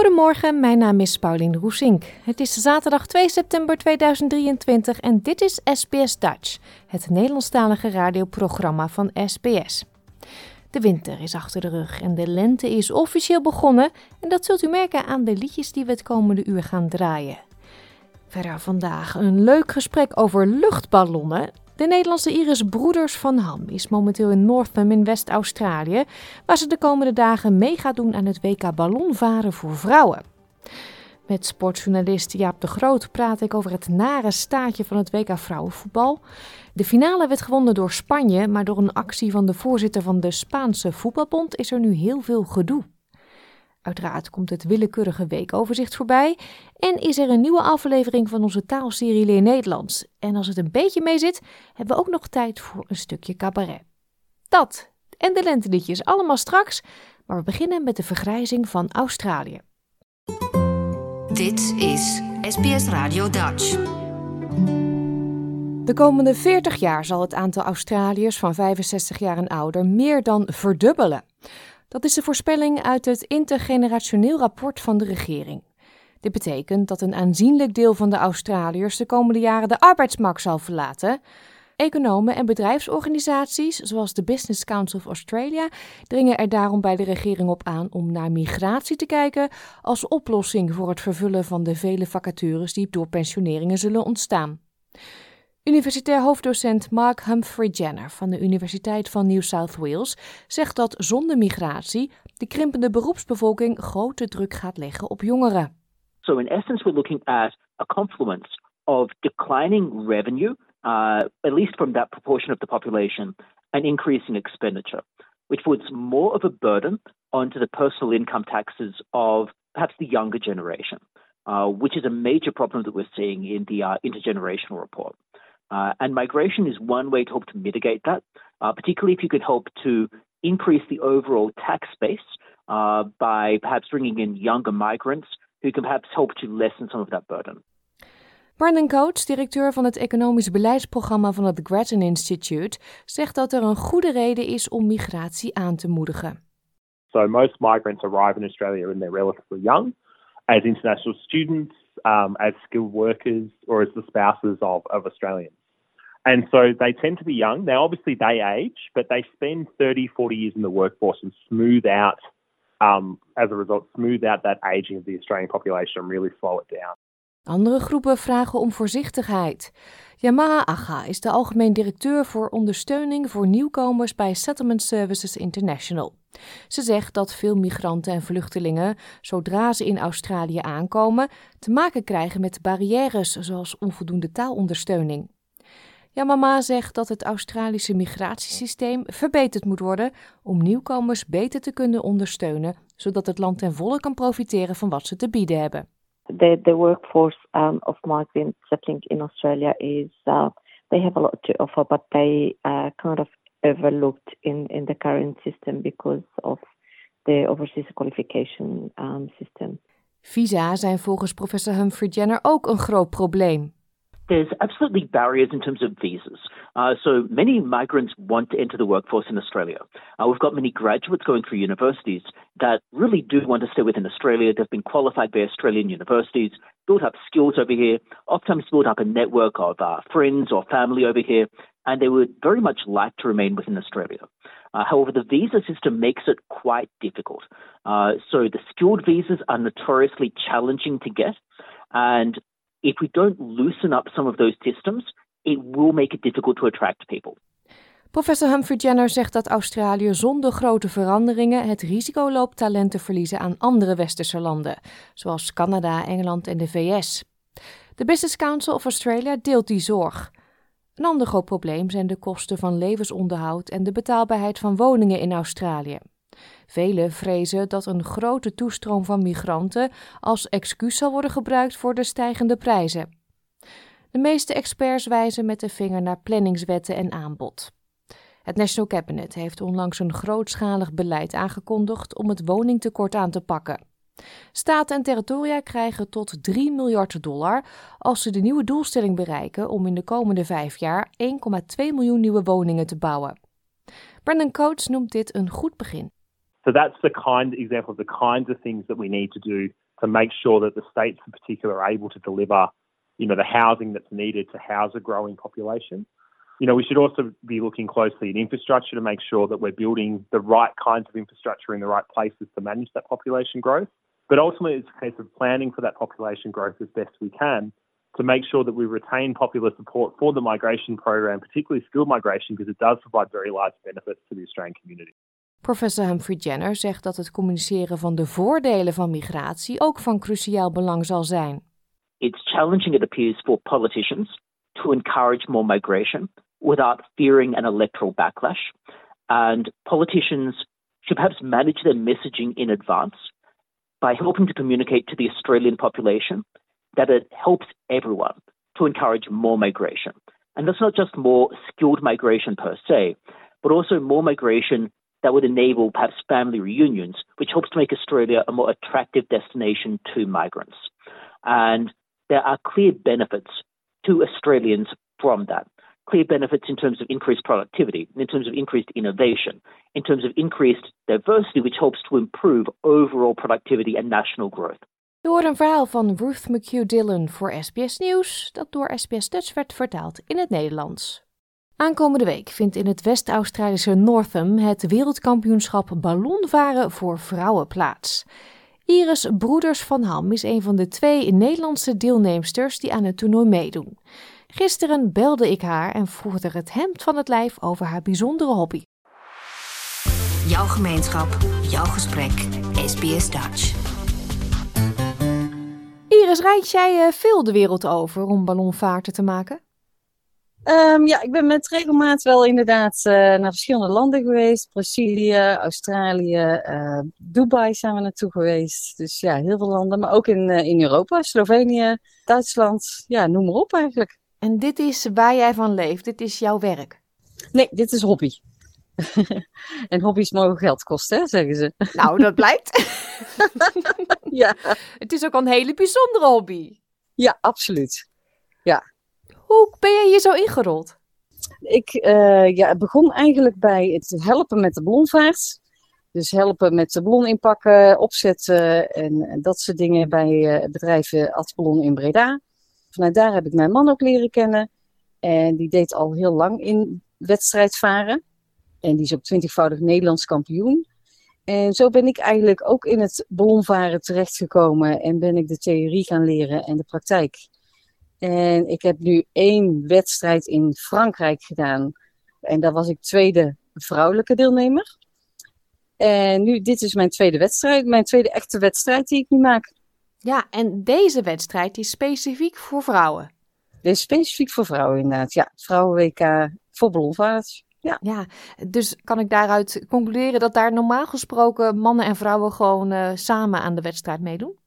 Goedemorgen, mijn naam is Pauline Roesink. Het is zaterdag 2 september 2023 en dit is SBS Dutch, het Nederlandstalige radioprogramma van SBS. De winter is achter de rug en de lente is officieel begonnen en dat zult u merken aan de liedjes die we het komende uur gaan draaien. Verder vandaag een leuk gesprek over luchtballonnen. De Nederlandse Iris Broeders van Ham is momenteel in Northam in West-Australië, waar ze de komende dagen mee gaat doen aan het WK ballonvaren voor vrouwen. Met sportjournalist Jaap de Groot praat ik over het nare staatje van het WK vrouwenvoetbal. De finale werd gewonnen door Spanje, maar door een actie van de voorzitter van de Spaanse voetbalbond is er nu heel veel gedoe. Uiteraard komt het willekeurige weekoverzicht voorbij en is er een nieuwe aflevering van onze taalserie Leer Nederlands. En als het een beetje mee zit, hebben we ook nog tijd voor een stukje cabaret. Dat en de lenteliedjes allemaal straks, maar we beginnen met de vergrijzing van Australië. Dit is SBS Radio Dutch. De komende 40 jaar zal het aantal Australiërs van 65 jaar en ouder meer dan verdubbelen. Dat is de voorspelling uit het intergenerationeel rapport van de regering. Dit betekent dat een aanzienlijk deel van de Australiërs de komende jaren de arbeidsmarkt zal verlaten. Economen en bedrijfsorganisaties, zoals de Business Council of Australia, dringen er daarom bij de regering op aan om naar migratie te kijken als oplossing voor het vervullen van de vele vacatures die door pensioneringen zullen ontstaan. Universitair hoofddocent Mark Humphrey Jenner van de Universiteit van New South Wales zegt dat zonder migratie de krimpende beroepsbevolking grote druk gaat leggen op jongeren. So in essence, we're looking at a confluence of declining revenue, uh, at least from that proportion of the population, and increasing expenditure, which puts more of a burden onto the personal income taxes of perhaps the younger generation, uh, which is a major problem that we're seeing in the uh, intergenerational report. Uh, and migration is one way to help to mitigate that, uh, particularly if you could help to increase the overall tax base uh, by perhaps bringing in younger migrants who can perhaps help to lessen some of that burden. Brandon Coates, directeur van het economisch beleidsprogramma van het Grattan Institute, zegt dat er een goede reden is om migratie aan te moedigen. So most migrants arrive in Australia when they're relatively young, as international students, um, as skilled workers, or as the spouses of, of Australians. And so they tend to be young. Now, obviously, they age, but they spend 30, 40 years in the workforce and smooth out, um, as a result, smooth out that aging of the Australian population and really slow it down. Andere groepen vragen om voorzichtigheid. Yamaha Aga is de algemeen directeur voor ondersteuning voor nieuwkomers bij Settlement Services International. Ze zegt dat veel migranten en vluchtelingen, zodra ze in Australië aankomen, te maken krijgen met barrières zoals onvoldoende taalondersteuning. Yamama zegt dat het Australische migratiesysteem verbeterd moet worden om nieuwkomers beter te kunnen ondersteunen, zodat het land ten volle kan profiteren van wat ze te bieden hebben. the the workforce um, of migrants settling in Australia is uh, they have a lot to offer, but they uh, kind of overlooked in in the current system because of the overseas qualification um, system. Visa zijn volgens professor Humphrey Jenner ook een groot probleem. There's absolutely barriers in terms of visas. Uh, so many migrants want to enter the workforce in Australia. Uh, we've got many graduates going through universities that really do want to stay within Australia. They've been qualified by Australian universities, built up skills over here, oftentimes built up a network of uh, friends or family over here, and they would very much like to remain within Australia. Uh, however, the visa system makes it quite difficult. Uh, so the skilled visas are notoriously challenging to get, and if we don't loosen up some of those systems, it will make it difficult to attract people. Professor Humphrey Jenner zegt dat Australië zonder grote veranderingen het risico loopt talent te verliezen aan andere westerse landen, zoals Canada, Engeland en de VS. De Business Council of Australia deelt die zorg. Een ander groot probleem zijn de kosten van levensonderhoud en de betaalbaarheid van woningen in Australië. Velen vrezen dat een grote toestroom van migranten als excuus zal worden gebruikt voor de stijgende prijzen. De meeste experts wijzen met de vinger naar planningswetten en aanbod. Het National Cabinet heeft onlangs een grootschalig beleid aangekondigd om het woningtekort aan te pakken. Staten en territoria krijgen tot 3 miljard dollar als ze de nieuwe doelstelling bereiken om in de komende vijf jaar 1,2 miljoen nieuwe woningen te bouwen. Brendan Coates noemt dit een goed begin. So that's the kind example of the kinds of things that we need to do to make sure that the states in particular are able to deliver, you know, the housing that's needed to house a growing population. You know, we should also be looking closely at infrastructure to make sure that we're building the right kinds of infrastructure in the right places to manage that population growth. But ultimately, it's a case of planning for that population growth as best we can to make sure that we retain popular support for the migration program, particularly skilled migration, because it does provide very large benefits to the Australian community. Professor Humphrey Jenner zegt dat het communiceren van de voordelen van migratie ook van cruciaal belang zal zijn. It's challenging, it appears, for politicians to encourage more migration without fearing an electoral backlash. And politicians should perhaps manage their messaging in advance by helping to communicate to the Australian population that it helps everyone to encourage more migration. And that's not just more skilled migration per se, but also more migration that would enable perhaps family reunions, which helps to make Australia a more attractive destination to migrants. And there are clear benefits to Australians from that. Clear benefits in terms of increased productivity, in terms of increased innovation, in terms of increased diversity, which helps to improve overall productivity and national growth. Door een verhaal van Ruth McHugh Dillon voor SBS Nieuws, dat door SBS Dutch werd vertaald in het Nederlands. Aankomende week vindt in het West-Australische Northam het wereldkampioenschap ballonvaren voor vrouwen plaats. Iris Broeders van Ham is een van de twee Nederlandse deelnemsters die aan het toernooi meedoen. Gisteren belde ik haar en vroeg er het hemd van het lijf over haar bijzondere hobby. Jouw gemeenschap, jouw gesprek, SBS Dutch. Iris, reis jij eh, veel de wereld over om ballonvaarten te maken? Um, ja, ik ben met regelmaat wel inderdaad uh, naar verschillende landen geweest. Brazilië, Australië, uh, Dubai zijn we naartoe geweest. Dus ja, heel veel landen. Maar ook in, uh, in Europa, Slovenië, Duitsland. Ja, noem maar op eigenlijk. En dit is waar jij van leeft? Dit is jouw werk? Nee, dit is hobby. en hobby's mogen geld kosten, hè, zeggen ze. Nou, dat blijkt. ja. Het is ook een hele bijzondere hobby. Ja, absoluut. Ja. Hoe ben jij hier zo ingerold? Ik uh, ja, begon eigenlijk bij het helpen met de ballonvaart. Dus helpen met de ballon inpakken, opzetten en, dat soort dingen bij uh, bedrijven Atballon in Breda. Vanuit daar heb ik mijn man ook leren kennen. En die deed al heel lang in wedstrijdvaren. En die is ook twintigvoudig Nederlands kampioen. En zo ben ik eigenlijk ook in het ballonvaren terechtgekomen en ben ik de theorie gaan leren en de praktijk. En ik heb nu één wedstrijd in Frankrijk gedaan. En daar was ik tweede vrouwelijke deelnemer. En nu, dit is mijn tweede wedstrijd, mijn tweede echte wedstrijd die ik nu maak. Ja, en deze wedstrijd is specifiek voor vrouwen. Dit is specifiek voor vrouwen inderdaad. Ja, vrouwen-WK voor ballonvaart. Ja. ja, dus kan ik daaruit concluderen dat daar normaal gesproken mannen en vrouwen gewoon uh, samen aan de wedstrijd meedoen?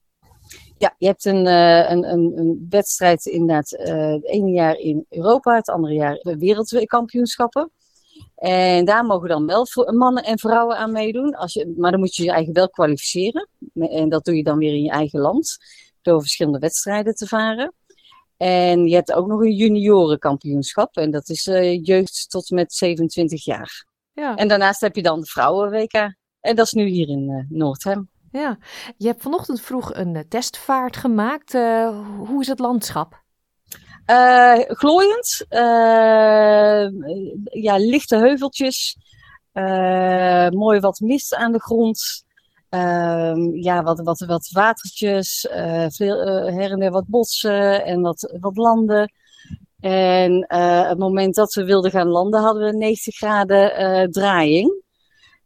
Ja, je hebt een, uh, een, een, een, wedstrijd inderdaad uh, het ene jaar in Europa, het andere jaar wereldkampioenschappen. En daar mogen dan wel mannen en vrouwen aan meedoen. Als je, maar dan moet je je eigen wel kwalificeren. En dat doe je dan weer in je eigen land. Door verschillende wedstrijden te varen. En je hebt ook nog een juniorenkampioenschap. En dat is uh, jeugd tot met 27 jaar. Ja. En daarnaast heb je dan de vrouwen-WK. En dat is nu hier in uh, Noordhem. Ja, je hebt vanochtend vroeg een uh, testvaart gemaakt. hoe is het landschap? glooiend. ja, lichte heuveltjes. mooi wat mist aan de grond. Uh, ja, wat, wat, wat watertjes, veel, her en der wat bossen en wat, wat landen. En het moment dat we wilden gaan landen, hadden we 90 graden draaiing.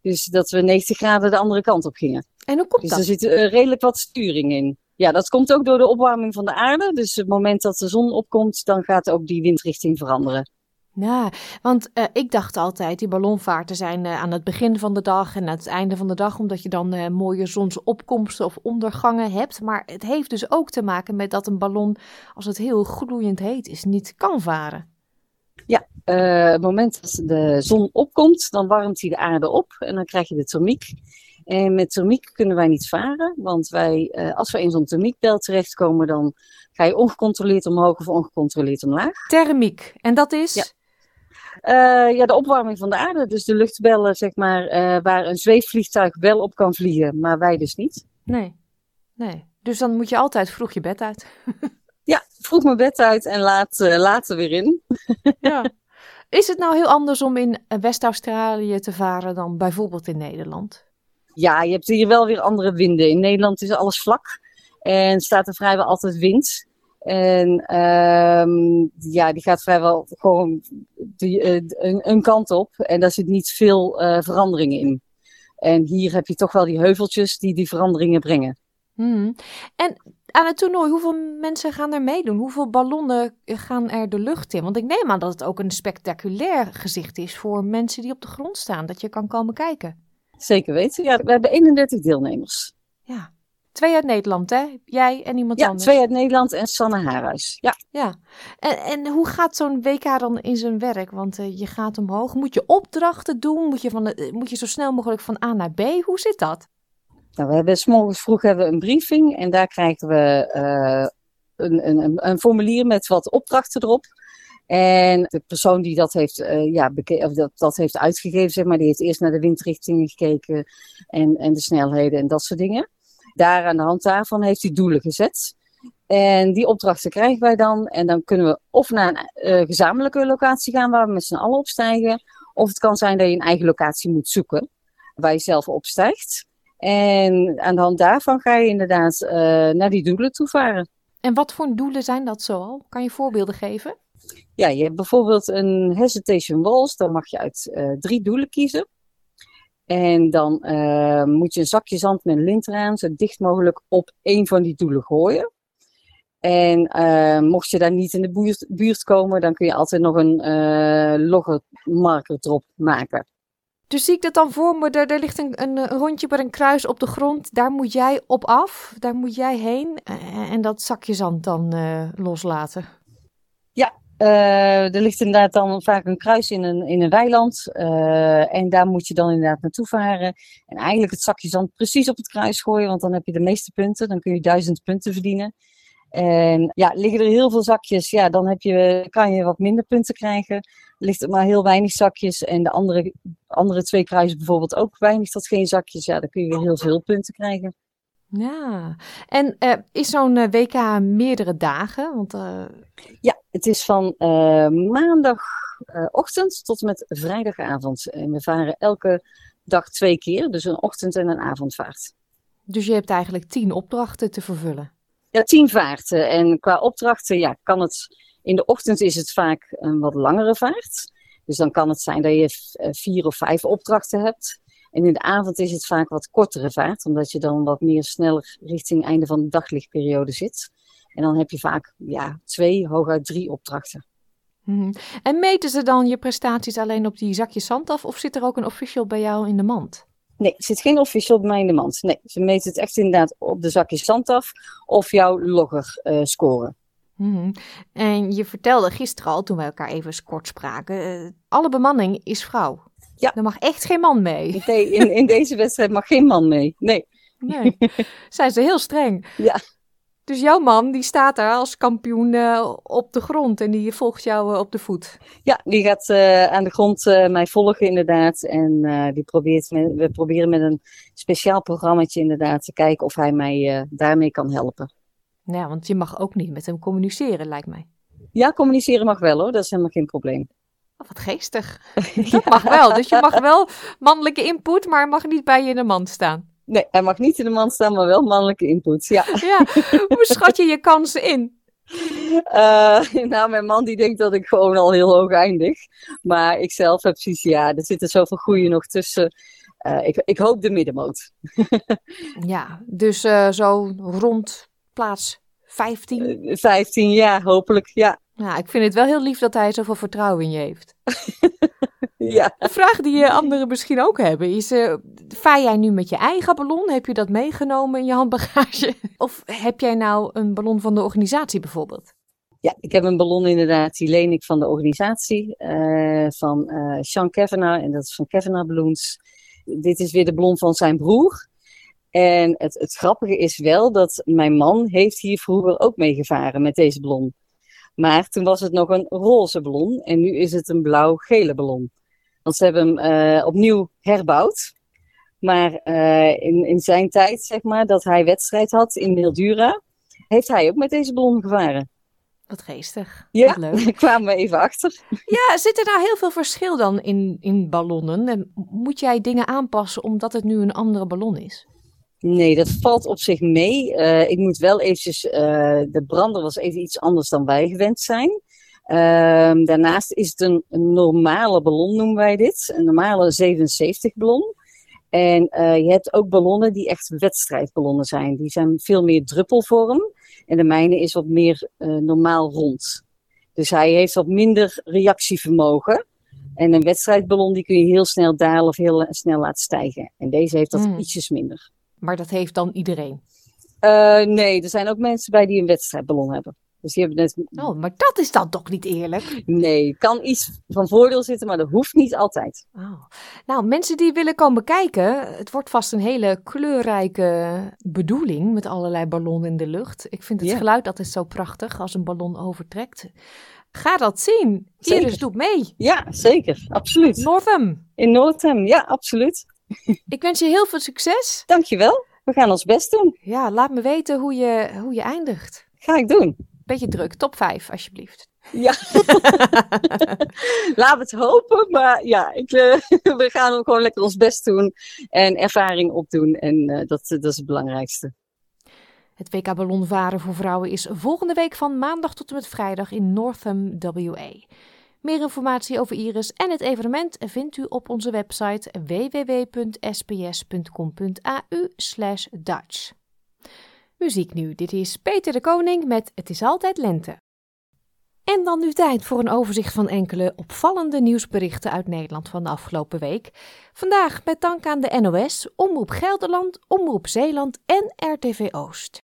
Dus dat we 90 graden de andere kant op gingen. En hoe komt dus dat? er zit uh, redelijk wat sturing in. Ja, dat komt ook door de opwarming van de aarde. Dus het moment dat de zon opkomt, dan gaat ook die windrichting veranderen. Ja, want uh, ik dacht altijd, die ballonvaarten zijn uh, aan het begin van de dag en aan het einde van de dag, omdat je dan uh, mooie zonsopkomsten of ondergangen hebt. Maar het heeft dus ook te maken met dat een ballon, als het heel gloeiend heet is, niet kan varen. Ja, het moment dat de zon opkomt, dan warmt hij de aarde op en dan krijg je de thermiek. En met thermiek kunnen wij niet varen, want wij, als we in zo'n thermiekbel terechtkomen, dan ga je ongecontroleerd omhoog of ongecontroleerd omlaag. Thermiek, en dat is? Ja. Uh, ja, de opwarming van de aarde. Dus de luchtbellen, zeg maar, uh, waar een zweefvliegtuig wel op kan vliegen, maar wij dus niet. Nee, nee. Dus dan moet je altijd vroeg je bed uit. ja, vroeg mijn bed uit en laat, uh, later weer in. ja. Is het nou heel anders om in West-Australië te varen dan bijvoorbeeld in Nederland? Ja, je hebt hier wel weer andere winden. In Nederland is alles vlak en staat er vrijwel altijd wind. En um, ja, die gaat vrijwel gewoon die, uh, een, een, kant op. En daar zit niet veel uh, veranderingen in. En hier heb je toch wel die heuveltjes die die veranderingen brengen. Hmm. En aan het toernooi, hoeveel mensen gaan er meedoen? Hoeveel ballonnen gaan er de lucht in? Want ik neem aan dat het ook een spectaculair gezicht is voor mensen die op de grond staan. Dat je kan komen kijken. Zeker weten. Ja, we hebben 31 deelnemers. Ja. Twee uit Nederland, hè? Jij en iemand ja, anders. twee uit Nederland en Sanne Haarhuis. Ja. ja. En, en hoe gaat zo'n WK dan in zijn werk? Want uh, je gaat omhoog. Moet je opdrachten doen? Moet je, van de, moet je zo snel mogelijk van A naar B? Hoe zit dat? Nou, we hebben morgens vroeg hebben we een briefing en daar krijgen we uh, een, een, een formulier met wat opdrachten erop. En de persoon die dat heeft, uh, ja, of dat, dat heeft uitgegeven, zeg maar, die heeft eerst naar de windrichtingen gekeken en, en de snelheden en dat soort dingen. Daar aan de hand daarvan heeft hij doelen gezet. En die opdrachten krijgen wij dan. En dan kunnen we of naar een uh, gezamenlijke locatie gaan waar we met z'n allen opstijgen. Of het kan zijn dat je een eigen locatie moet zoeken waar je zelf opstijgt. En aan de hand daarvan ga je inderdaad uh, naar die doelen toe varen. En wat voor doelen zijn dat zoal? Kan je voorbeelden geven? Ja, je hebt bijvoorbeeld een hesitation walls. Dan mag je uit uh, drie doelen kiezen. En dan uh, moet je een zakje zand met een lint eraan, zo dicht mogelijk op één van die doelen gooien. En uh, mocht je daar niet in de buurt, buurt, komen, dan kun je altijd nog een uh, loggermarker erop maken. Dus zie ik dat dan voor me, er, ligt een, een, rondje met een kruis op de grond, daar moet jij op af, daar moet jij heen en dat zakje zand dan loslaten. Ja, Uh, er ligt inderdaad dan vaak een kruis in een, in een weiland. En daar moet je dan inderdaad naartoe varen. En eigenlijk het zakje zand precies op het kruis gooien. Want dan heb je de meeste punten. Dan kun je duizend punten verdienen. En ja, liggen er heel veel zakjes. Ja, dan heb je, kan je wat minder punten krijgen. Ligt er maar heel weinig zakjes. En de andere, andere twee kruisen bijvoorbeeld ook weinig tot geen zakjes. Ja, dan kun je heel veel punten krijgen. Ja, en uh, is zo'n uh, WK meerdere dagen? Want, uh... Ja, het is van maandagochtend tot en met vrijdagavond. En we varen elke dag twee keer, dus een ochtend- en een avondvaart. Dus je hebt eigenlijk tien opdrachten te vervullen? Ja, tien vaarten. En qua opdrachten, ja, kan het... In de ochtend is het vaak een wat langere vaart. Dus dan kan het zijn dat je vier of vijf opdrachten hebt. En in de avond is het vaak wat kortere vaart, omdat je dan wat meer sneller richting einde van de daglichtperiode zit. En dan heb je vaak ja, twee, hooguit drie opdrachten. Mm-hmm. En meten ze dan je prestaties alleen op die zakjes zand af, of zit er ook een official bij jou in de mand? Nee, er zit geen official bij mij in de mand. Nee, ze meten het echt inderdaad op de zakjes zand af of jouw logger uh, scoren. Mm-hmm. En je vertelde gisteren al, toen we elkaar even kort spraken, uh, alle bemanning is vrouw. Ja. Er mag echt geen man mee. Nee, in, in deze wedstrijd mag geen man mee. Nee. Nee. Zijn ze heel streng. Ja. Dus jouw man, die staat daar als kampioen uh, op de grond en die volgt jou uh, op de voet. Ja, die gaat uh, aan de grond mij volgen inderdaad. En die probeert met, we proberen met een speciaal programmaatje inderdaad te kijken of hij mij daarmee kan helpen. Ja, want je mag ook niet met hem communiceren, lijkt mij. Ja, communiceren mag wel hoor, dat is helemaal geen probleem. Oh, wat geestig. Dat mag wel. Dus je mag wel mannelijke input, maar mag niet bij je in de mand staan. Nee, hij mag niet in de mand staan, maar wel mannelijke input. Ja. ja. Hoe schat je je kansen in? Uh, nou, mijn man die denkt dat ik gewoon al heel hoog eindig. Maar ik zelf heb precies, ja, er zitten zoveel groeien nog tussen. Uh, ik, ik hoop de middenmoot. ja, dus uh, zo rond plaats 15? 15, ja, hopelijk, ja. Ja, ik vind het wel heel lief dat hij zoveel vertrouwen in je heeft. ja. Een vraag die anderen misschien ook hebben is: uh, vaar jij nu met je eigen ballon? Heb je dat meegenomen in je handbagage? Of heb jij nou een ballon van de organisatie bijvoorbeeld? Ja, ik heb een ballon inderdaad, die leen ik van de organisatie, uh, van Sean Kavanagh, en dat is van Kavanagh Balloons. Dit is weer de ballon van zijn broer. En het, het grappige is wel dat mijn man heeft hier vroeger ook meegevaren met deze ballon. Maar toen was het nog een roze ballon en nu is het een blauw-gele ballon. Want ze hebben hem uh, opnieuw herbouwd. Maar uh, in, in zijn tijd, zeg maar, dat hij wedstrijd had in Mildura, heeft hij ook met deze ballon gevaren. Wat geestig. Ja, Wat leuk. daar kwamen we even achter. Ja, zit er nou heel veel verschil dan in, in ballonnen? En moet jij dingen aanpassen omdat het nu een andere ballon is? Nee, dat valt op zich mee. Uh, ik moet wel eventjes, uh, de brander was even iets anders dan wij gewend zijn. Uh, daarnaast is het een, een, normale ballon, noemen wij dit. Een normale 77 ballon. En uh, je hebt ook ballonnen die echt wedstrijdballonnen zijn. Die zijn veel meer druppelvorm. En de mijne is wat meer normaal rond. Dus hij heeft wat minder reactievermogen. En een wedstrijdballon die kun je heel snel dalen of heel snel laten stijgen. En deze heeft dat Mm. ietsjes minder. Maar dat heeft dan iedereen. Uh, nee, er zijn ook mensen bij die een wedstrijdballon hebben. Dus die hebben net... Oh, maar dat is dan toch niet eerlijk? Nee, kan iets van voordeel zitten, maar dat hoeft niet altijd. Oh. Nou, mensen die willen komen kijken, het wordt vast een hele kleurrijke bedoeling met allerlei ballonnen in de lucht. Ik vind het Ja. geluid altijd zo prachtig als een ballon overtrekt. Ga dat zien. Zeker. Iris doet mee. Ja, zeker. Absoluut. Northam, In Noordhem, ja, absoluut. Ik wens je heel veel succes. Dankjewel. We gaan ons best doen. Ja, laat me weten hoe je, hoe je eindigt. Ga ik doen. Beetje druk, top 5 alsjeblieft. Ja. Laten we het hopen, maar ja, ik, eh, we gaan gewoon lekker ons best doen en ervaring opdoen. En eh, dat, dat is het belangrijkste. Het WK ballonvaren voor vrouwen is volgende week van maandag tot en met vrijdag in Northam, WA. Meer informatie over Iris en het evenement vindt u op onze website www.sps.com.au/dutch. Muziek nu, dit is Peter de Koning met Het is altijd lente. En dan nu tijd voor een overzicht van enkele opvallende nieuwsberichten uit Nederland van de afgelopen week. Vandaag met dank aan de NOS, Omroep Gelderland, Omroep Zeeland en RTV Oost.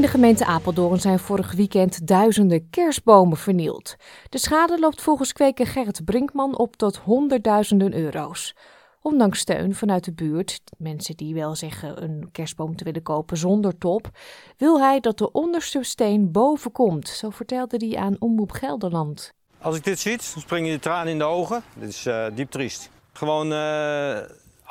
In de gemeente Apeldoorn zijn vorig weekend duizenden kerstbomen vernield. De schade loopt volgens kweker Gerrit Brinkman op tot honderdduizenden euro's. Ondanks steun vanuit de buurt, mensen die wel zeggen een kerstboom te willen kopen zonder top, wil hij dat de onderste steen boven komt. Zo vertelde hij aan Omroep Gelderland. Als ik dit zie, springen je tranen in de ogen. Dit is eh, diep triest. Gewoon eh,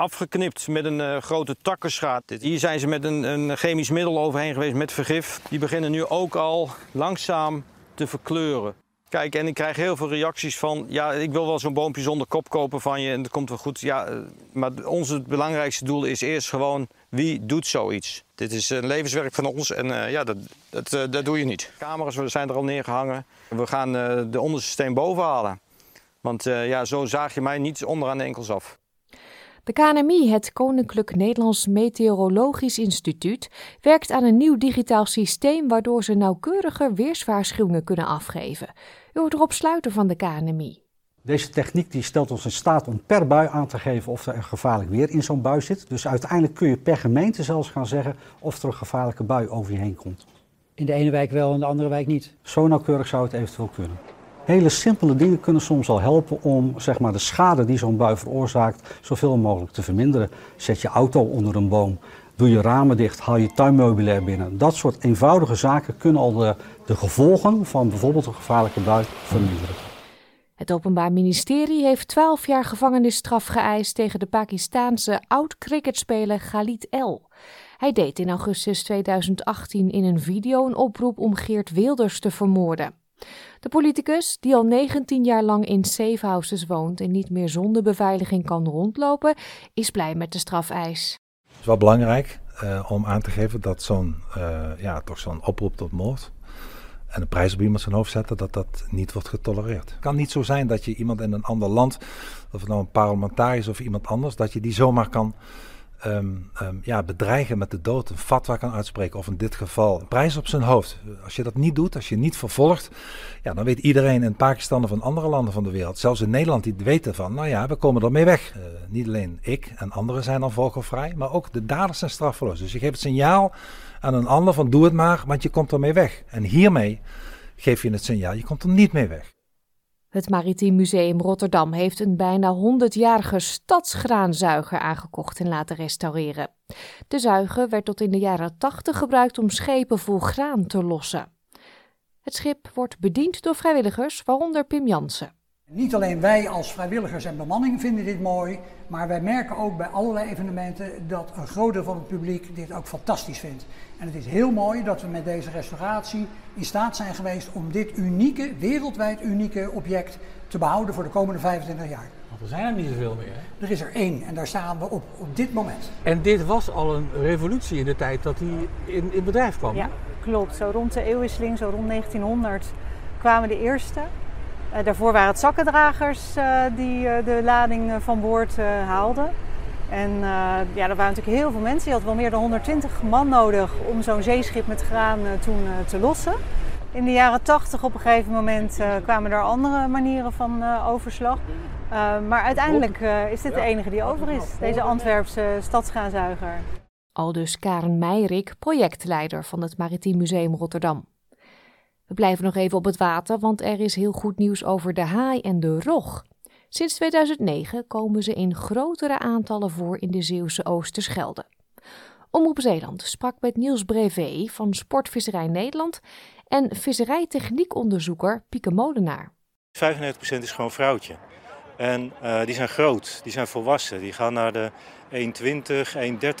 afgeknipt met een eh, grote takkenschaat. Hier zijn ze met een, een chemisch middel overheen geweest met vergif. Die beginnen nu ook al langzaam te verkleuren. Kijk, en ik krijg heel veel reacties van... ja, ik wil wel zo'n boompje zonder kop kopen van je en dat komt wel goed. Ja, eh, maar ons belangrijkste doel is eerst gewoon... wie doet zoiets? Dit is een levenswerk van ons en eh, ja, dat, dat, dat doe je niet. Camera's zijn er al neergehangen. We gaan de onderste steen boven halen. Want ja, zo zaag je mij niet onderaan de enkels af. De KNMI, het Koninklijk Nederlands Meteorologisch Instituut, werkt aan een nieuw digitaal systeem waardoor ze nauwkeuriger weerswaarschuwingen kunnen afgeven. U hoort Rob Sluiter van de KNMI. Deze techniek die stelt ons in staat om per bui aan te geven of er een gevaarlijk weer in zo'n bui zit. Dus uiteindelijk kun je per gemeente zelfs gaan zeggen of er een gevaarlijke bui over je heen komt. In de ene wijk wel en de andere wijk niet. Zo nauwkeurig zou het eventueel kunnen. Hele simpele dingen kunnen soms al helpen om zeg maar, de schade die zo'n bui veroorzaakt zoveel mogelijk te verminderen. Zet je auto onder een boom, doe je ramen dicht, haal je tuinmeubilair binnen. Dat soort eenvoudige zaken kunnen al de, de gevolgen van bijvoorbeeld een gevaarlijke bui verminderen. Het Openbaar Ministerie heeft 12 jaar gevangenisstraf geëist tegen de Pakistaanse oud-cricketspeler Khalid El. Hij deed in augustus 2018 in een video een oproep om Geert Wilders te vermoorden. De politicus, die al 19 jaar lang in safe houses woont en niet meer zonder beveiliging kan rondlopen, is blij met de strafeis. is wel belangrijk. om aan te geven dat zo'n ja, toch zo'n oproep tot moord en een prijs op iemand zijn hoofd zetten, dat dat niet wordt getolereerd. Het kan niet zo zijn dat je iemand in een ander land, of het nou een parlementariër is of iemand anders, dat je die zomaar kan Ehm, ehm, ja, bedreigen met de dood, een fatwa kan uitspreken of in dit geval prijs op zijn hoofd. Als je dat niet doet, als je niet vervolgt, ja, dan weet iedereen in Pakistan of in andere landen van de wereld, zelfs in Nederland, die weten van, nou ja, we komen ermee weg. Uh, niet alleen ik en anderen zijn dan vogelvrij, maar ook de daders zijn straffeloos. Dus je geeft het signaal aan een ander van doe het maar, want je komt ermee weg. En hiermee geef je het signaal, je komt er niet mee weg. Het Maritiem Museum Rotterdam heeft een bijna 100-jarige stadsgraanzuiger aangekocht en laten restaureren. De zuiger werd tot in de jaren 80 gebruikt om schepen vol graan te lossen. Het schip wordt bediend door vrijwilligers, waaronder Pim Jansen. Niet alleen wij als vrijwilligers en bemanning vinden dit mooi, maar wij merken ook bij allerlei evenementen dat een groot deel van het publiek dit ook fantastisch vindt. En het is heel mooi dat we met deze restauratie in staat zijn geweest om dit unieke, wereldwijd unieke object te behouden voor de komende 25 jaar. Want er zijn er niet zoveel meer. Hè? Er is er één en daar staan we op op dit moment. En dit was al een revolutie in de tijd dat hij in, in bedrijf kwam. Ja, klopt. Zo rond de eeuwwisseling, zo rond 1900 kwamen de eerste. Uh, daarvoor waren het zakkendragers uh, die uh, de lading van boord haalden. En ja, er waren natuurlijk heel veel mensen. Je had wel meer dan 120 man nodig om zo'n zeeschip met graan toen te lossen. In de jaren 80 op een gegeven moment kwamen er andere manieren van overslag. maar uiteindelijk is dit de enige die over is, deze Antwerpse stadsgraanzuiger. Aldus Karen Meirik, projectleider van het Maritiem Museum Rotterdam. We blijven nog even op het water, want er is heel goed nieuws over de haai en de rog. Sinds 2009 komen ze in grotere aantallen voor in de Zeeuwse Oosterschelde. Omroep Zeeland sprak met Niels Brevé van Sportvisserij Nederland en visserijtechniekonderzoeker Pieke Molenaar. 95% is gewoon vrouwtje. En uh, die zijn groot, die zijn volwassen. Die gaan naar de 1,20,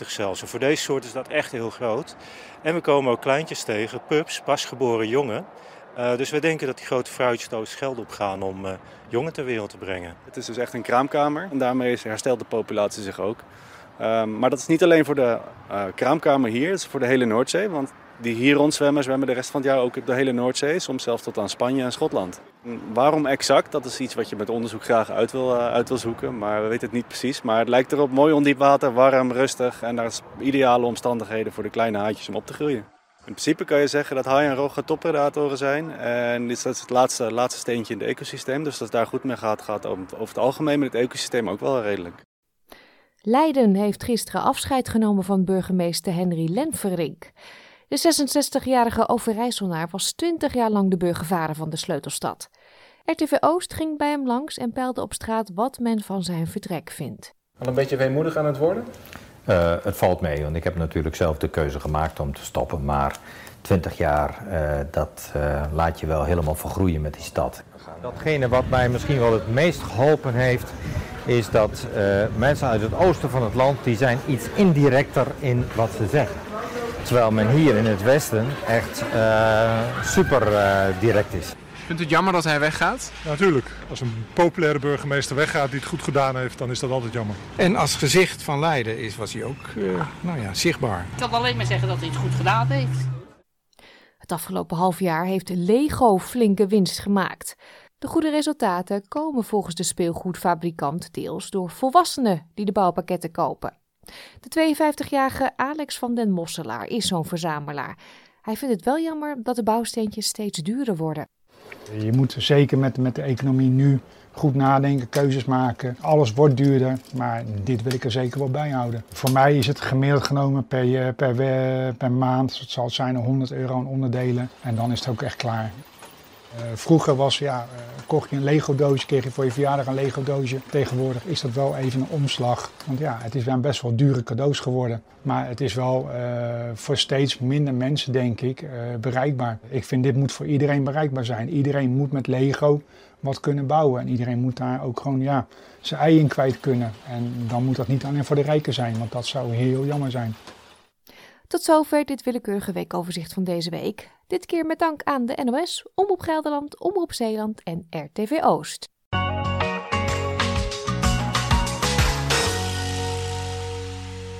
1,30 zelfs. En voor deze soort is dat echt heel groot. En we komen ook kleintjes tegen, pups, pasgeboren jongen. Uh, dus we denken dat die grote vrouwtjes de geld opgaan om uh, jongen ter wereld te brengen. Het is dus echt een kraamkamer en daarmee herstelt de populatie zich ook. Um, maar dat is niet alleen voor de kraamkamer hier, het is voor de hele Noordzee. Want die hier rondzwemmen, zwemmen de rest van het jaar ook op de hele Noordzee, soms zelfs tot aan Spanje en Schotland. Waarom exact? Dat is iets wat je met onderzoek graag uit wil, uh, uit wil zoeken, maar we weten het niet precies. Maar het lijkt erop mooi ondiep water, warm, rustig en daar is ideale omstandigheden voor de kleine haatjes om op te groeien. In principe kan je zeggen dat haai en roggen toppredatoren zijn. En dit is het laatste, laatste steentje in het ecosysteem. Dus als het daar goed mee gaat, gaat het over het algemeen met het ecosysteem ook wel redelijk. Leiden heeft gisteren afscheid genomen van burgemeester Henry Lenverink. De 66-jarige Overijsselnaar was 20 jaar lang de burgervader van de sleutelstad. RTV Oost ging bij hem langs en peilde op straat wat men van zijn vertrek vindt. Al een beetje weemoedig aan het worden? Uh, het valt mee, want ik heb natuurlijk zelf de keuze gemaakt om te stoppen. Maar 20 jaar, uh, dat uh, laat je wel helemaal vergroeien met die stad. Datgene wat mij misschien wel het meest geholpen heeft, is dat mensen uit het oosten van het land, die zijn iets indirecter in wat ze zeggen. Terwijl men hier in het westen echt super direct is. Vindt het jammer dat hij weggaat? Ja, natuurlijk. Als een populaire burgemeester weggaat die het goed gedaan heeft, dan is dat altijd jammer. En als gezicht van Leiden is, was hij ook uh, nou ja, zichtbaar. Ik kan alleen maar zeggen dat hij het goed gedaan heeft. Het afgelopen half jaar heeft Lego flinke winst gemaakt. De goede resultaten komen volgens de speelgoedfabrikant deels door volwassenen die de bouwpakketten kopen. De 52-jarige Alex van den Mosselaar is zo'n verzamelaar. Hij vindt het wel jammer dat de bouwsteentjes steeds duurder worden. Je moet zeker met, met de economie nu goed nadenken, keuzes maken. Alles wordt duurder, maar dit wil ik er zeker wel bij houden. Voor mij is het gemiddeld genomen per, per, per maand, het zal zijn 100 euro aan onderdelen en dan is het ook echt klaar. Uh, vroeger was, ja, uh, kocht je een Lego doosje, kreeg je voor je verjaardag een Lego doosje. Tegenwoordig is dat wel even een omslag. Want ja, het is wel best wel dure cadeaus geworden. Maar het is wel uh, voor steeds minder mensen, denk ik, bereikbaar. Ik vind dit moet voor iedereen bereikbaar zijn. Iedereen moet met Lego wat kunnen bouwen. En iedereen moet daar ook gewoon ja, zijn ei in kwijt kunnen. En dan moet dat niet alleen voor de rijken zijn, want dat zou heel jammer zijn. Tot zover dit willekeurige weekoverzicht van deze week. Dit keer met dank aan de NOS, Omroep Gelderland, Omroep Zeeland en RTV Oost.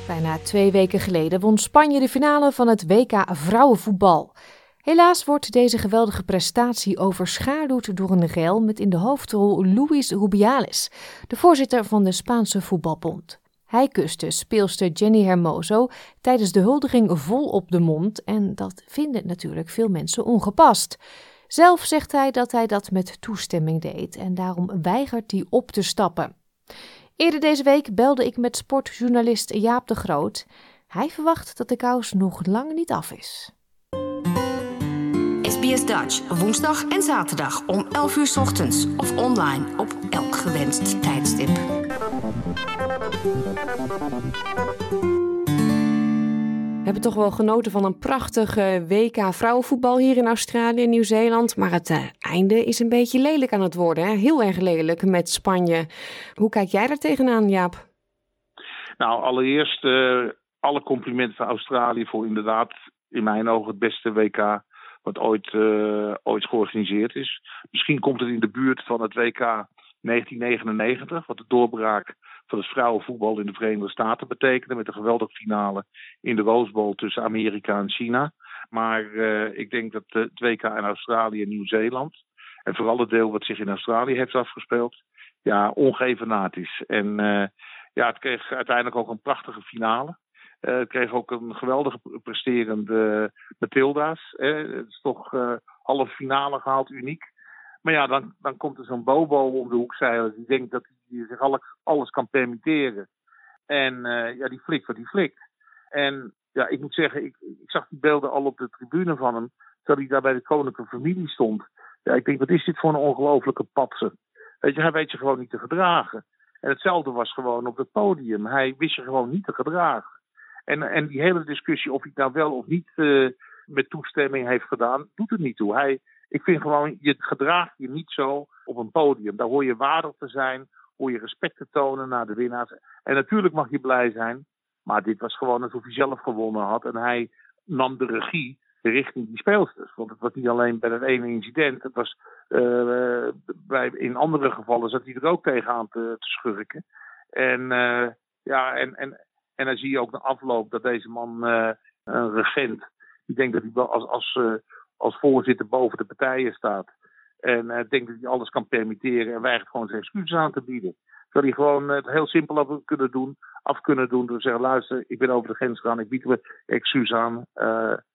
Bijna twee weken geleden won Spanje de finale van het WK vrouwenvoetbal. Helaas wordt deze geweldige prestatie overschaduwd door een rel met in de hoofdrol Luis Rubiales, de voorzitter van de Spaanse voetbalbond. Hij kuste speelster Jenny Hermoso tijdens de huldiging vol op de mond en dat vinden natuurlijk veel mensen ongepast. Zelf zegt hij dat hij dat met toestemming deed en daarom weigert hij op te stappen. Eerder deze week belde ik met sportjournalist Jaap de Groot. Hij verwacht dat de kous nog lang niet af is. SBS Dutch, woensdag en zaterdag om 11 uur ochtends of online op elk gewenst tijdstip. We hebben toch wel genoten van een prachtige WK vrouwenvoetbal hier in Australië en Nieuw-Zeeland. Maar het eh, einde is een beetje lelijk aan het worden. Hè? Heel erg lelijk met Spanje. Hoe kijk jij daar tegenaan, Jaap? Nou, allereerst uh, alle complimenten van Australië voor inderdaad, in mijn ogen, het beste WK wat ooit, uh, ooit georganiseerd is. Misschien komt het in de buurt van het WK 1999, wat de doorbraak van het vrouwenvoetbal in de Verenigde Staten betekende. Met een geweldige finale in de Rose tussen Amerika en China. Maar uh, ik denk dat het WK in Australië en Nieuw-Zeeland. En vooral het deel wat zich in Australië heeft afgespeeld. Ja, ongevenaard is. En uh, ja, het kreeg uiteindelijk ook een prachtige finale. Het kreeg ook een geweldige presterende Matilda's. Hè. Het is toch halve finale gehaald, uniek. Maar ja, dan, dan komt er zo'n Bobo om de hoek zeilen. Die denkt dat hij zich alles, alles kan permitteren. En uh, ja, die flikt wat die flikt. En ja, ik moet zeggen, ik, ik zag die beelden al op de tribune van hem. Terwijl hij daar bij de koninklijke familie stond. Ja, ik denk, wat is dit voor een ongelofelijke patser? Weet je, hij weet je gewoon niet te gedragen. En hetzelfde was gewoon op het podium. Hij wist je gewoon niet te gedragen. En, en die hele discussie of hij het nou wel of niet uh, met toestemming heeft gedaan, doet het niet toe. Hij, ik vind gewoon, je gedraagt je niet zo op een podium. Daar hoor je waardig te zijn, hoor je respect te tonen naar de winnaars. En natuurlijk mag je blij zijn, maar dit was gewoon alsof hij zelf gewonnen had. En hij nam de regie richting die speelsters. Want het was niet alleen bij dat ene incident. Het was, uh, bij, in andere gevallen zat hij er ook tegenaan te, te schurken. En uh, ja, en, en, en dan zie je ook de afloop dat deze man, uh, een regent, die denkt dat hij wel als, als, als voorzitter boven de partijen staat. En uh, denkt dat hij alles kan permitteren en weigert gewoon zijn excuses aan te bieden. Terwijl hij gewoon het heel simpel af kunnen doen, af kunnen doen door te zeggen: luister, ik ben over de grens gegaan, ik bied me excuus aan,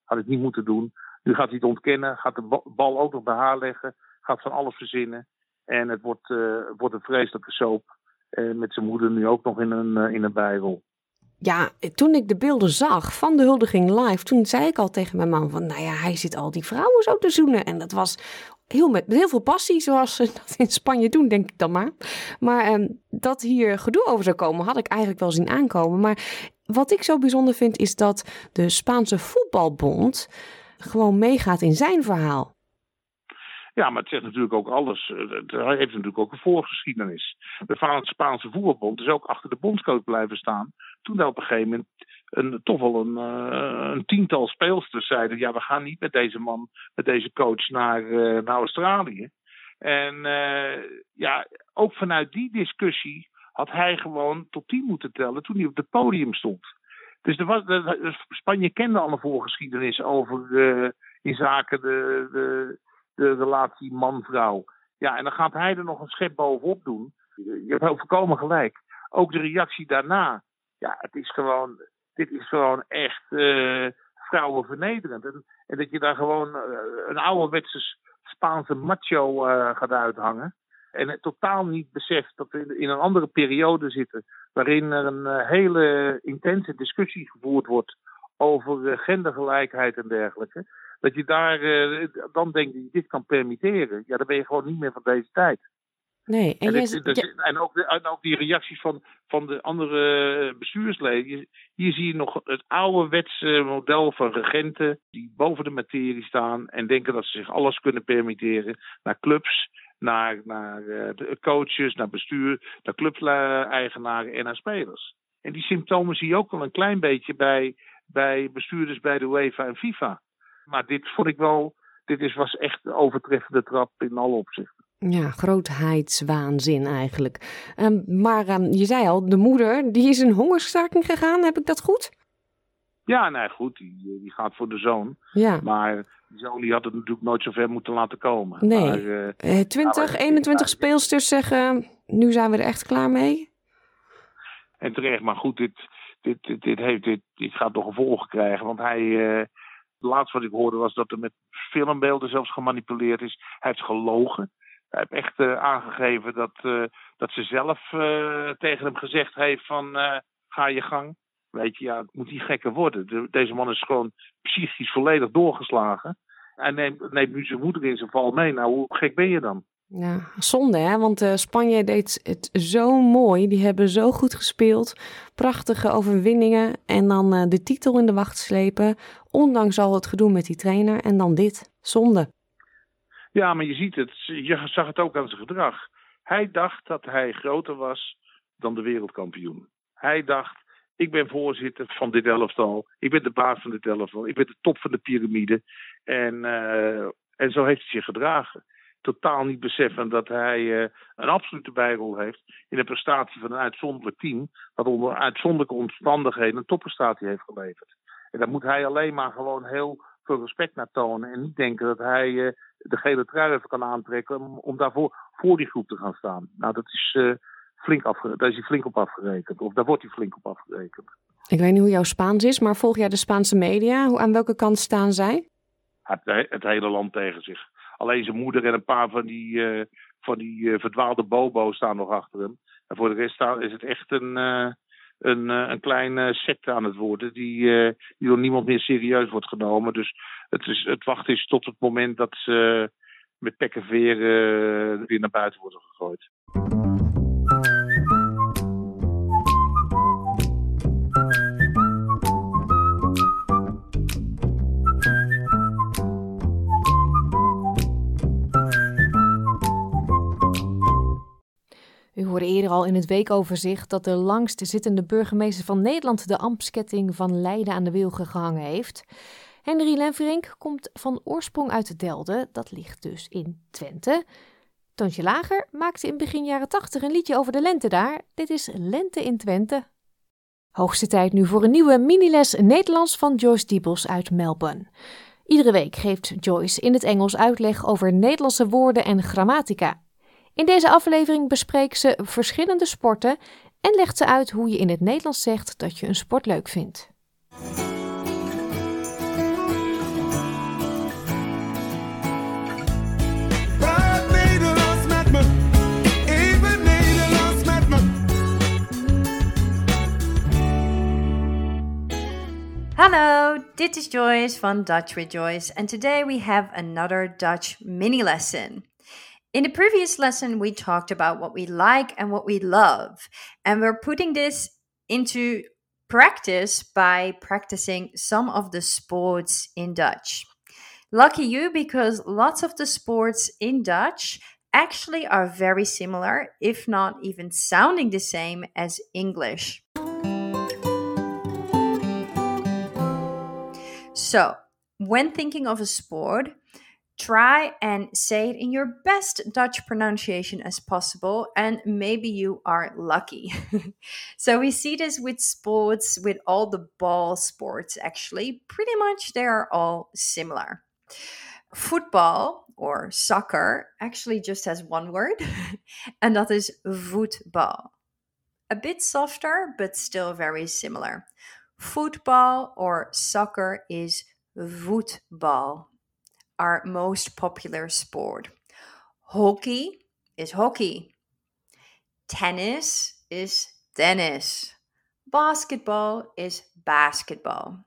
had ik niet moeten doen. Nu gaat hij het ontkennen, gaat de bal ook nog bij haar leggen, gaat van alles verzinnen. En het wordt, wordt een vreselijke soap. En met zijn moeder nu ook nog in een, in een bijrol ja, toen ik de beelden zag van de huldiging live, toen zei ik al tegen mijn man van, nou ja, hij zit al die vrouwen zo te zoenen. En dat was heel met, heel veel passie, zoals ze dat in Spanje doen, denk ik dan maar. Maar eh, dat hier gedoe over zou komen, had ik eigenlijk wel zien aankomen. Maar wat ik zo bijzonder vind, is dat de Spaanse voetbalbond gewoon meegaat in zijn verhaal. Ja, maar het zegt natuurlijk ook alles. Het heeft natuurlijk ook een voorgeschiedenis. De Spaanse voetbalbond is ook achter de bondscoach blijven staan. Toen op een gegeven moment een, toch wel een, uh, een tiental speelsters zeiden: ja, we gaan niet met deze man, met deze coach naar, uh, naar Australië. En ja, ook vanuit die discussie had hij gewoon tot tien moeten tellen toen hij op het podium stond. Dus er was, Spanje kende al een voorgeschiedenis over in zaken de, de, de relatie man-vrouw. Ja, en dan gaat hij er nog een schep bovenop doen. Je hebt heel volkomen gelijk. Ook de reactie daarna. Ja, het is gewoon, dit is gewoon echt uh, vrouwenvernederend. En, en, dat je daar gewoon uh, een ouderwetse Spaanse macho uh, gaat uithangen. En het totaal niet beseft dat we in een andere periode zitten. Waarin er een hele intense discussie gevoerd wordt over gendergelijkheid en dergelijke. Dat je daar uh, dan denkt dat je dit kan permitteren. Ja, dan ben je gewoon niet meer van deze tijd. Nee, en, en, en, ook, de, en, ook, die reacties van, van de andere bestuursleden. Hier zie je nog het ouderwetse model van regenten die boven de materie staan en denken dat ze zich alles kunnen permitteren. Naar clubs, naar, naar uh, coaches, naar bestuur, naar clubeigenaren en naar spelers. En die symptomen zie je ook wel een klein beetje bij, bij bestuurders bij de UEFA en FIFA. Maar dit vond ik wel, dit is, was echt een overtreffende trap in alle opzichten. Ja, grootheidswaanzin eigenlijk. Ehm, maar ehm, je zei al, de moeder, die is in hongerstaking gegaan. Heb ik dat goed? Ja, nee, goed. Die, die gaat voor de zoon. Ja. Maar die zoon die had het natuurlijk nooit zo ver moeten laten komen. Nee. Maar, Eh, 20, nou, 21 speelsters zeggen, nu zijn we er echt klaar mee. En terecht, maar goed, dit, dit, dit, dit, heeft, dit, dit gaat toch gevolgen krijgen. Want hij, eh, het laatste wat ik hoorde was dat er met filmbeelden zelfs gemanipuleerd is. Hij heeft gelogen. Hij heeft echt eh, aangegeven dat, eh, dat ze zelf eh, tegen hem gezegd heeft van ga je gang. Weet je, ja, het moet niet gekker worden. De- deze man is gewoon psychisch volledig doorgeslagen. Neemt, neemt nu zijn moeder in zijn val mee. Nou, hoe gek ben je dan? Ja, zonde hè, want eh, Spanje deed het zo mooi. Die hebben zo goed gespeeld. Prachtige overwinningen. En dan eh, de titel in de wacht slepen. Ondanks al het gedoe met die trainer. En dan dit. Zonde. Ja, maar je ziet het. Je zag het ook aan zijn gedrag. Hij dacht dat hij groter was dan de wereldkampioen. Hij dacht, ik ben voorzitter van dit elftal. Ik ben de baas van dit elftal. Ik ben de top van de piramide. En, eh, en zo heeft hij zich gedragen. Totaal niet beseffen dat hij eh, een absolute bijrol heeft in de prestatie van een uitzonderlijk team. Dat onder uitzonderlijke omstandigheden een topprestatie heeft geleverd. En daar moet hij alleen maar gewoon heel veel respect naar tonen. En niet denken dat hij eh, de gele trui even kan aantrekken om, om daarvoor voor die groep te gaan staan. Nou, dat is, eh, flink afge daar is hij flink op afgerekend. Of daar wordt hij flink op afgerekend. Ik weet niet hoe jouw Spaans is, maar volg jij de Spaanse media? Hoe, aan welke kant staan zij? Het hele land tegen zich. Alleen zijn moeder en een paar van die, eh, van die eh, verdwaalde bobo's staan nog achter hem. En voor de rest is het echt een, eh, een, een klein eh, secte aan het worden. Die, die door niemand meer serieus wordt genomen. Dus het, is, het wachten is tot het moment dat ze met pek en veer weer naar buiten worden gegooid. U hoorde eerder al in het weekoverzicht dat de langst zittende burgemeester van Nederland de ambtsketting van Leiden aan de wilgen gehangen heeft. Henry Lenverink komt van oorsprong uit Delden, dat ligt dus in Twente. Toontje Lager maakte in begin jaren 80 een liedje over de lente daar. Dit is Lente in Twente. Hoogste tijd nu voor een nieuwe miniles Nederlands van Joyce Diebels uit Melbourne. Iedere week geeft Joyce in het Engels uitleg over Nederlandse woorden en grammatica. In deze aflevering bespreekt ze verschillende sporten en legt ze uit hoe je in het Nederlands zegt dat je een sport leuk vindt. Waar Nederlands met me, even Nederlands met me. Hello, this is Joyce from Dutch with Joyce, and today we have another Dutch mini lesson. In the previous lesson, we talked about what we like and what we love, and we're putting this into practice by practicing some of the sports in Dutch. Lucky you, because lots of the sports in Dutch actually are very similar, if not even sounding the same as English. So, when thinking of a sport, try and say it in your best Dutch pronunciation as possible, and maybe you are lucky. so, we see this with sports, with all the ball sports actually. Pretty much they are all similar. Football or soccer actually just has one word, and that is voetbal. A bit softer, but still very similar. Football or soccer is voetbal, our most popular sport. Hockey is hockey. Tennis is tennis. Basketball is basketball.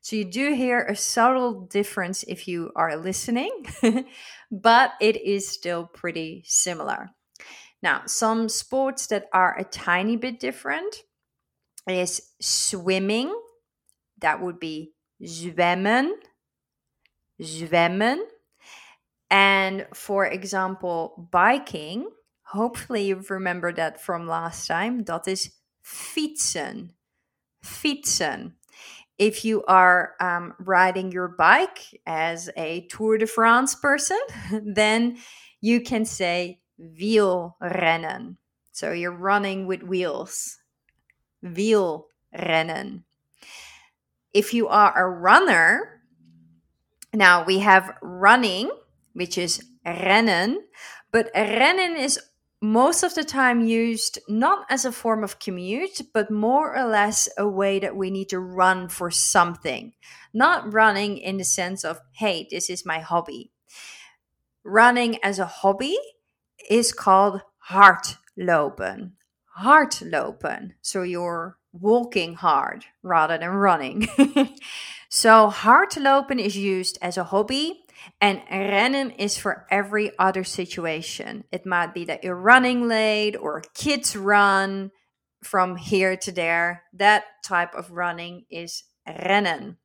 So you do hear a subtle difference if you are listening, but it is still pretty similar. Now, some sports that are a tiny bit different is swimming. That would be zwemmen. Zwemmen. And for example, biking, hopefully you've remembered that from last time. That is is fietsen. Fietsen. If you are um, riding your bike as a Tour de France person, then you can say wielrennen. So you're running with wheels. Wielrennen. If you are a runner, now we have running, which is rennen, but rennen is most of the time used not as a form of commute, but more or less a way that we need to run for something. Not running in the sense of, hey, this is my hobby. Running as a hobby is called hardlopen. Hardlopen. So you're walking hard rather than running. so hardlopen is used as a hobby and rennen is for every other situation. It might be that you're running late or kids run from here to there. That type of running is rennen.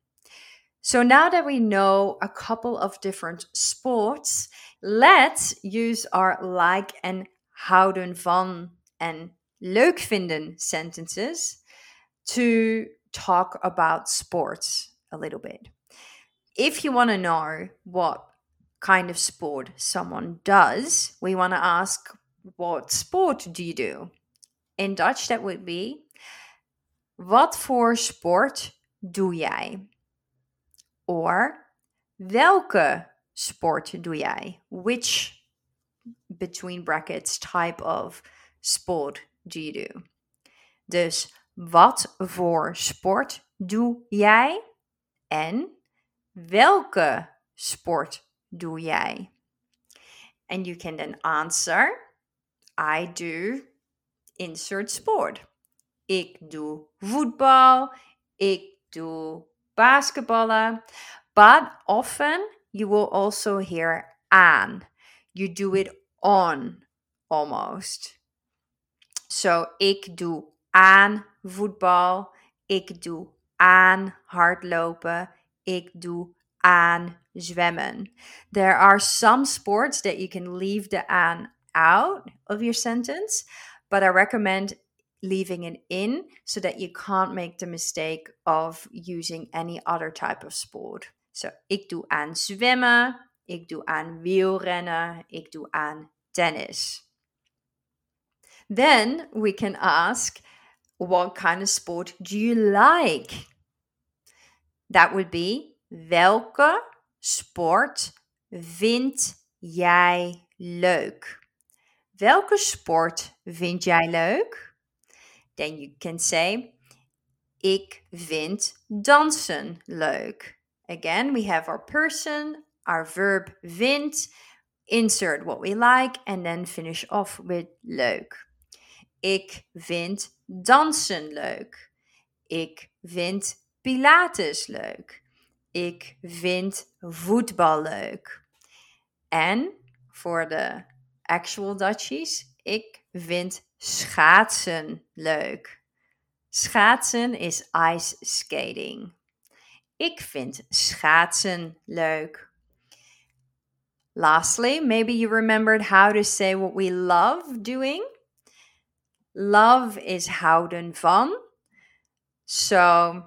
So now that we know a couple of different sports, let's use our like and houden van and leuk vinden sentences to talk about sports a little bit. If you want to know what kind of sport someone does, we want to ask, What sport do you do? In Dutch, that would be, Wat voor sport doe jij? Or, welke sport doe jij? Which, between brackets, type of sport do you do? Dus wat voor sport doe jij? En welke sport doe jij? And you can then answer, I do insert sport. Ik doe voetbal, ik doe basketballen. But often you will also hear aan. You do it on almost. So ik doe aan voetbal, ik doe aan hardlopen, ik doe aan zwemmen. There are some sports that you can leave the aan out of your sentence, but I recommend leaving it in so that you can't make the mistake of using any other type of sport. So, ik doe aan zwemmen, ik doe aan wielrennen, ik doe aan tennis. Then we can ask, what kind of sport do you like? That would be, welke sport vind jij leuk? Welke sport vind jij leuk? Then you can say, ik vind dansen leuk. Again, we have our person, our verb vind, insert what we like, and then finish off with leuk. Ik vind dansen leuk. Ik vind Pilates leuk. Ik vind voetbal leuk. En voor de actual Dutchies, ik vind schaatsen leuk. Schaatsen is ice skating. Ik vind schaatsen leuk. Lastly, maybe you remembered how to say what we love doing. Love is houden van. So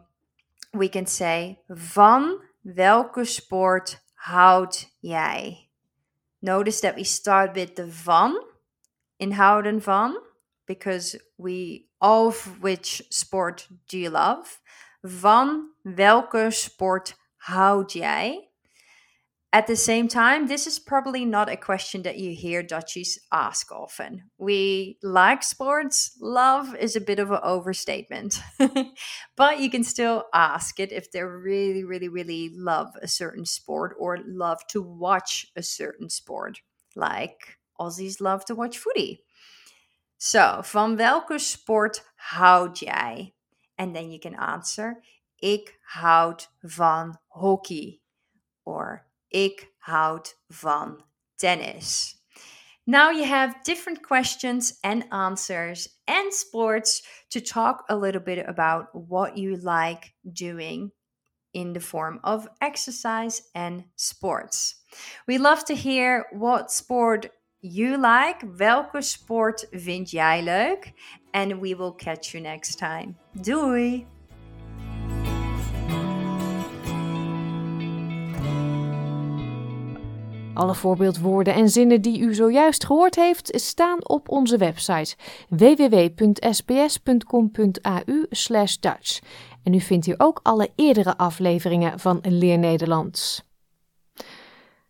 we can say van welke sport houd jij? Notice that we start with the van in houden van because we of which sport do you love? Van welke sport houd jij? At the same time, this is probably not a question that you hear Dutchies ask often. We like sports, love is a bit of an overstatement, but you can still ask it if they really, really, really love a certain sport or love to watch a certain sport, like Aussies love to watch footy. So, van welke sport houd jij? And then you can answer, ik houd van hockey or Ik houd van tennis. Now you have different questions and answers and sports to talk a little bit about what you like doing in the form of exercise and sports. We love to hear what sport you like. Welke sport vind jij leuk? And we will catch you next time. Doei! Alle voorbeeldwoorden en zinnen die u zojuist gehoord heeft staan op onze website www.sbs.com.au/dutch. En u vindt hier ook alle eerdere afleveringen van Leer Nederlands.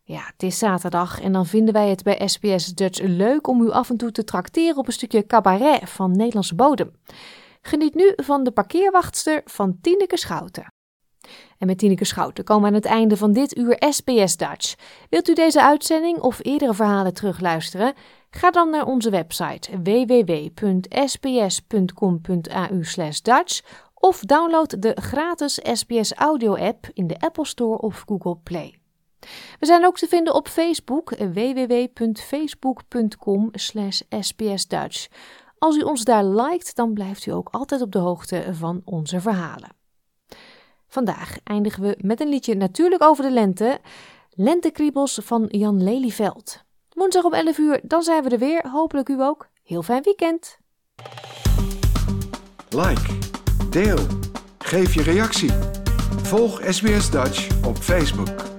Ja, het is zaterdag en dan vinden wij het bij SBS Dutch leuk om u af en toe te trakteren op een stukje cabaret van Nederlandse bodem. Geniet nu van de parkeerwachtster van Tineke Schouten. En met Tineke Schouten komen we aan het einde van dit uur SBS Dutch. Wilt u deze uitzending of eerdere verhalen terugluisteren? Ga dan naar onze website www.sbs.com.au/dutch of download de gratis SBS audio app in de Apple Store of Google Play. We zijn ook te vinden op Facebook www.facebook.com/sbsdutch. Als u ons daar liked, dan blijft u ook altijd op de hoogte van onze verhalen. Vandaag eindigen we met een liedje natuurlijk over de lente. Lentekriebels van Jan Lelyveld. Woensdag om 11 uur, dan zijn we er weer. Hopelijk u ook. Heel fijn weekend. Like, deel, geef je reactie. Volg SBS Dutch op Facebook.